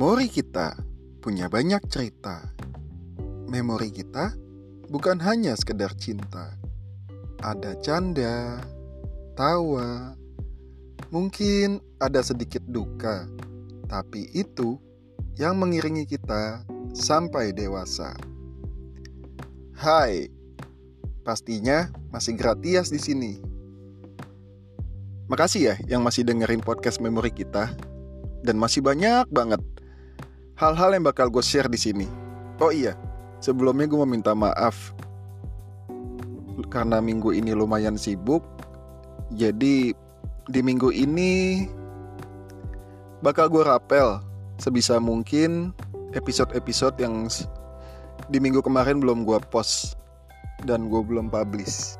Memori kita punya banyak cerita. Memori kita bukan hanya sekedar cinta. Ada canda, tawa, mungkin ada sedikit duka, tapi itu yang mengiringi kita sampai dewasa. Hai, pastinya masih gratis di sini. Makasih ya yang masih dengerin podcast memori kita dan masih banyak banget hal-hal yang bakal gue share di sini. Oh iya, sebelumnya gue mau minta maaf karena minggu ini lumayan sibuk. Jadi di minggu ini bakal gue rapel sebisa mungkin episode-episode yang di minggu kemarin belum gue post dan gue belum publish.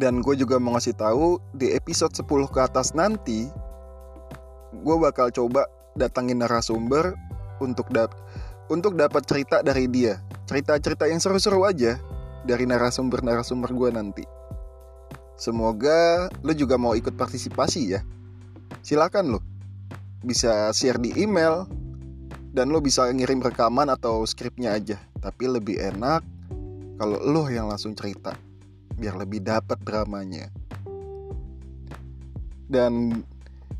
Dan gue juga mau ngasih tahu di episode 10 ke atas nanti gue bakal coba datangin narasumber untuk dap untuk dapat cerita dari dia. Cerita-cerita yang seru-seru aja dari narasumber-narasumber gue nanti. Semoga lo juga mau ikut partisipasi ya. Silakan lo bisa share di email dan lo bisa ngirim rekaman atau skripnya aja. Tapi lebih enak kalau lo yang langsung cerita biar lebih dapat dramanya. Dan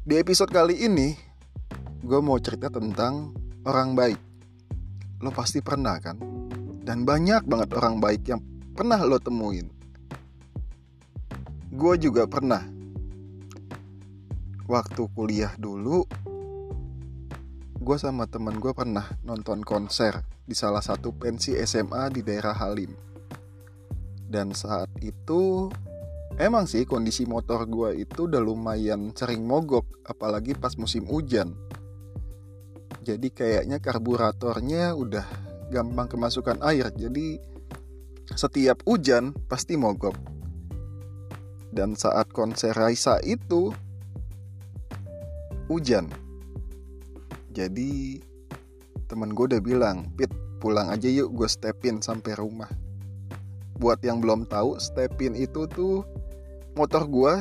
di episode kali ini, gue mau cerita tentang orang baik. Lo pasti pernah kan? Dan banyak banget orang baik yang pernah lo temuin. Gue juga pernah. Waktu kuliah dulu, gue sama temen gue pernah nonton konser di salah satu pensi SMA di daerah Halim. Dan saat itu Emang sih kondisi motor gue itu udah lumayan sering mogok apalagi pas musim hujan. Jadi kayaknya karburatornya udah gampang kemasukan air. Jadi setiap hujan pasti mogok. Dan saat konser Raisa itu hujan. Jadi temen gue udah bilang, Pit pulang aja yuk gue stepin sampai rumah. Buat yang belum tahu, stepin itu tuh motor gue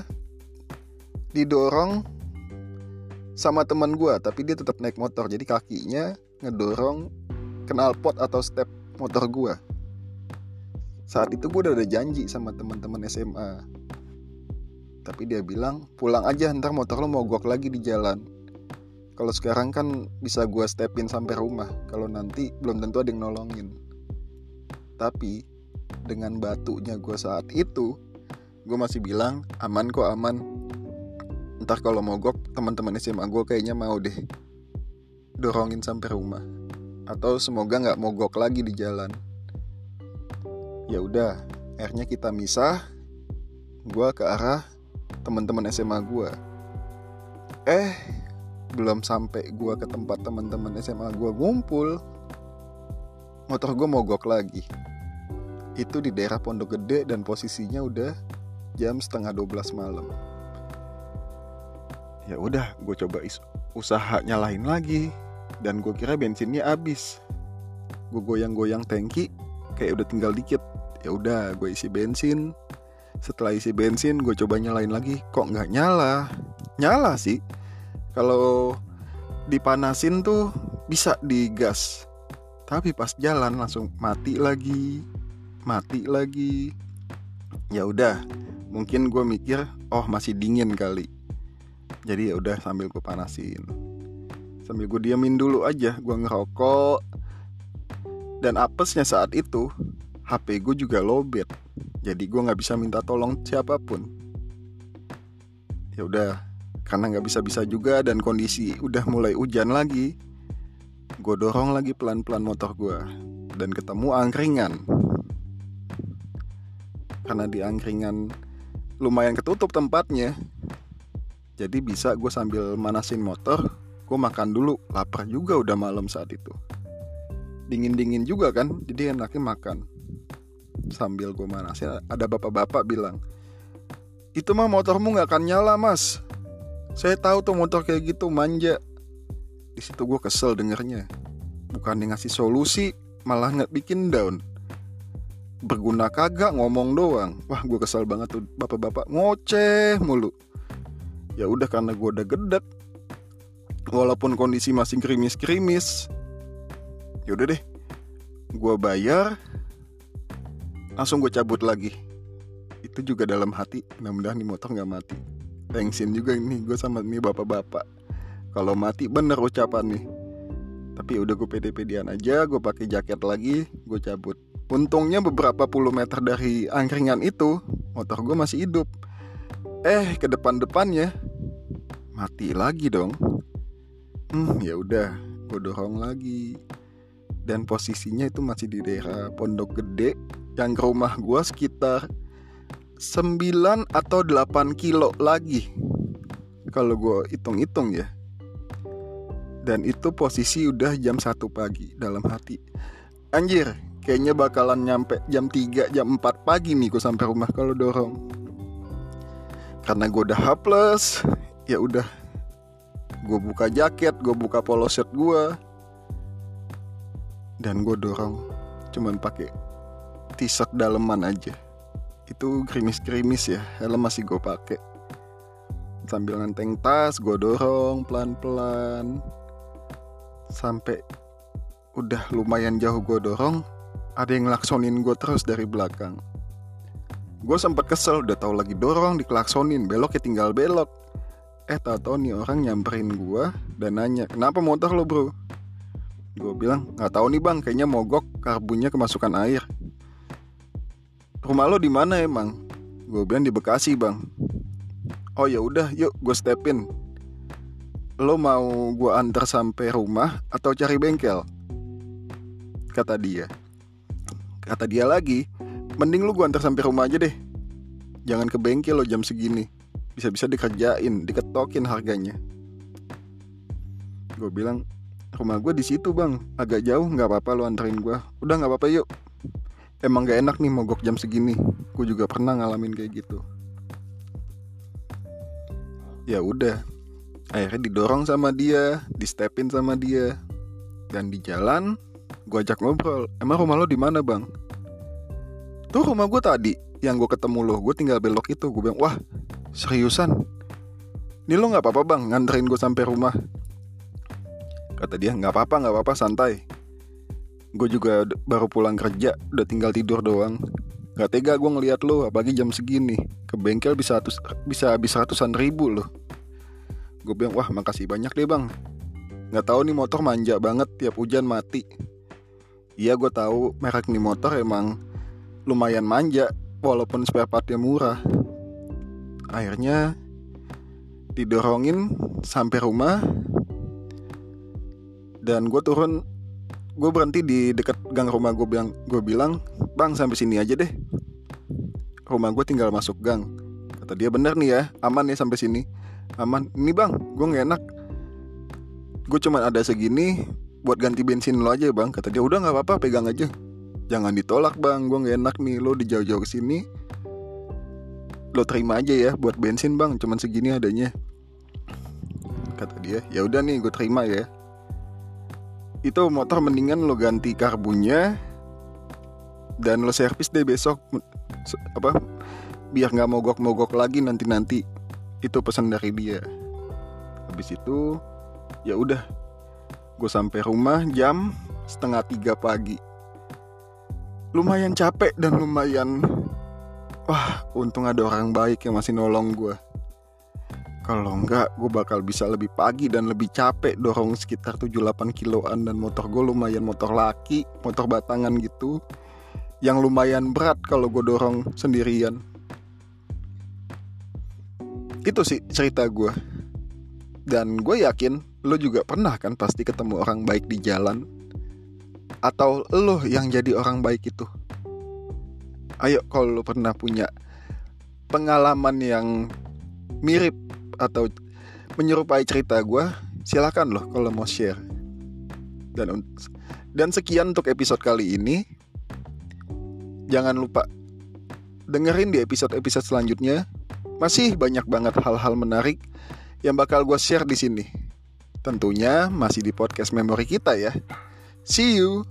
didorong sama teman gue tapi dia tetap naik motor. Jadi kakinya ngedorong knalpot atau step motor gue saat itu gue udah ada janji sama teman-teman SMA tapi dia bilang pulang aja ntar motor lo mogok lagi di jalan. Kalau sekarang kan bisa gue stepin sampai rumah. Kalau nanti belum tentu ada yang nolongin. Tapi dengan batunya gue saat itu gue masih bilang aman kok aman ntar kalau mogok teman-teman SMA gue kayaknya mau deh dorongin sampai rumah. Atau semoga nggak mogok lagi di jalan. Ya udah akhirnya kita misah gue ke arah teman-teman SMA gue eh belum sampai gue ke tempat teman-teman SMA gue ngumpul motor gue mogok lagi. Itu di daerah Pondok Gede dan posisinya udah jam setengah 12 malam ya udah gue coba usaha nyalain lagi. Dan gue kira bensinnya habis. Gue goyang-goyang tangki kayak udah tinggal dikit. Ya udah gue isi bensin. Setelah isi bensin gue coba nyalain lagi. Kok nggak nyala? Nyala sih. Kalau dipanasin tuh bisa digas. Tapi pas jalan langsung mati lagi. Mati lagi. Ya udah mungkin gue mikir oh masih dingin kali jadi ya udah sambil gue panasin. Sambil gue diamin dulu aja gue ngerokok. Dan apesnya saat itu HP gue juga lowbat. Jadi gue nggak bisa minta tolong siapa pun. Ya udah karena nggak bisa bisa juga dan kondisi udah mulai hujan lagi gue dorong lagi pelan pelan motor gue dan ketemu angkringan. Karena di angkringan lumayan ketutup tempatnya jadi bisa gue sambil manasin motor gue makan dulu. Lapar juga udah malam saat itu. Dingin dingin juga kan jadi enaknya makan. Sambil gue manasin ada bapak-bapak bilang itu mah motormu nggak akan nyala mas. Saya tahu tuh motor kayak gitu manja. Di situ gue kesel dengernya. Bukan ngasih solusi malah nggak bikin down. Berguna kagak ngomong doang. Wah gue kesal banget tuh. Bapak-bapak ngoceh mulu ya udah karena gue udah gedek. Walaupun kondisi masih gerimis-gerimis yaudah deh. Gue bayar langsung gue cabut lagi. Itu juga dalam hati mudah-mudahan nih motor nggak mati. Tensin juga ini gue sama nih bapak-bapak. Kalau mati bener ucapan nih. Tapi udah gue pede-pedean aja gue pakai jaket lagi gue cabut. Untungnya beberapa puluh meter dari angkringan itu motor gue masih hidup eh ke depan-depannya. Mati lagi dong. Hmm ya udah gue dorong lagi. Dan posisinya itu masih di daerah Pondok Gede yang ke rumah gue sekitar 9 atau 8 kilo lagi. Kalau gue hitung-hitung ya. Dan itu posisi udah jam 1 pagi dalam hati. Anjir kayaknya bakalan nyampe jam 3 jam 4 pagi nih gue sampai rumah kalau dorong karena gue udah haples ya udah. Gue buka jaket gue buka polo shirt gue dan gue dorong cuman pakai t-shirt daleman aja. Itu gerimis-gerimis ya helm masih gue pakai. Sambil ngenteng tas gue dorong pelan-pelan. Sampai udah lumayan jauh gue dorong ada yang ngelaksonin gue terus dari belakang gue sempet kesel udah tahu lagi dorong dikelaksonin belok ya tinggal belok. Eh tau nih orang nyamperin gue dan nanya kenapa motor lo bro? Gue bilang nggak tahu nih bang kayaknya mogok karbunnya kemasukan air. Rumah lo di mana emang? Gue bilang di Bekasi bang. Oh ya udah yuk gue stepin. Lo mau gue antar sampai rumah atau cari bengkel? Kata dia. Kata dia lagi mending lo gue antar sampai rumah aja deh. Jangan ke bengkel lo jam segini. Bisa-bisa dikerjain diketokin harganya. Gue bilang rumah gue di situ bang. Agak jauh nggak apa-apa lo anterin gue udah nggak apa-apa yuk. Emang gak enak nih mogok jam segini. Gue juga pernah ngalamin kayak gitu. Ya udah akhirnya didorong sama dia di stepin sama dia. Dan di jalan gue ajak ngobrol emang rumah lo di mana bang tuh rumah gue tadi yang gue ketemu lo gue tinggal belok itu. Gue bilang wah seriusan? Ini lo nggak apa-apa bang nganterin gue sampai rumah? Kata dia nggak apa-apa nggak apa-apa santai. Gue juga baru pulang kerja udah tinggal tidur doang. Gak tega gue ngeliat lo apalagi jam segini. Ke bengkel bisa, ratus, bisa habis ratusan ribu loh. Gue bilang wah makasih banyak deh bang. Gak tahu nih motor manja banget tiap hujan mati. Iya gue tahu merek nih motor emang lumayan manja Walaupun spare partnya murah. Akhirnya didorongin sampai rumah Dan gue turun gue berhenti di dekat gang rumah gue bilang gue bilang bang sampai sini aja deh. Rumah gue tinggal masuk gang. Kata dia bener nih ya aman ya sampai sini. Aman. Ini bang gue nggak enak. Gue cuma ada segini buat ganti bensin lo aja bang. Kata dia udah nggak apa-apa pegang aja jangan ditolak bang. Gue nggak enak nih. Lo di jauh-jauh ke sini lo terima aja ya buat bensin bang. Cuman segini adanya. Kata dia ya udah nih gue terima ya. Itu motor mendingan lo ganti karbunnya dan lo servis deh besok. Apa biar nggak mogok-mogok lagi nanti-nanti. Itu pesan dari dia. Habis itu ya udah gue sampai rumah jam setengah tiga pagi lumayan capek dan lumayan wah untung ada orang baik yang masih nolong gue kalau enggak gue bakal bisa lebih pagi dan lebih capek dorong sekitar 7-8 kiloan dan motor gue lumayan motor laki, motor batangan gitu yang lumayan berat kalau gue dorong sendirian. Itu sih cerita gue. Dan gue yakin lo juga pernah kan pasti ketemu orang baik di jalan atau lo yang jadi orang baik itu. Ayo kalau lo pernah punya pengalaman yang mirip atau menyerupai cerita gue, silakan loh kalau mau share. Dan dan sekian untuk episode kali ini. Jangan lupa dengerin di episode-episode selanjutnya. Masih banyak banget hal-hal menarik yang bakal gue share di sini. Tentunya masih di podcast memori kita ya. See you.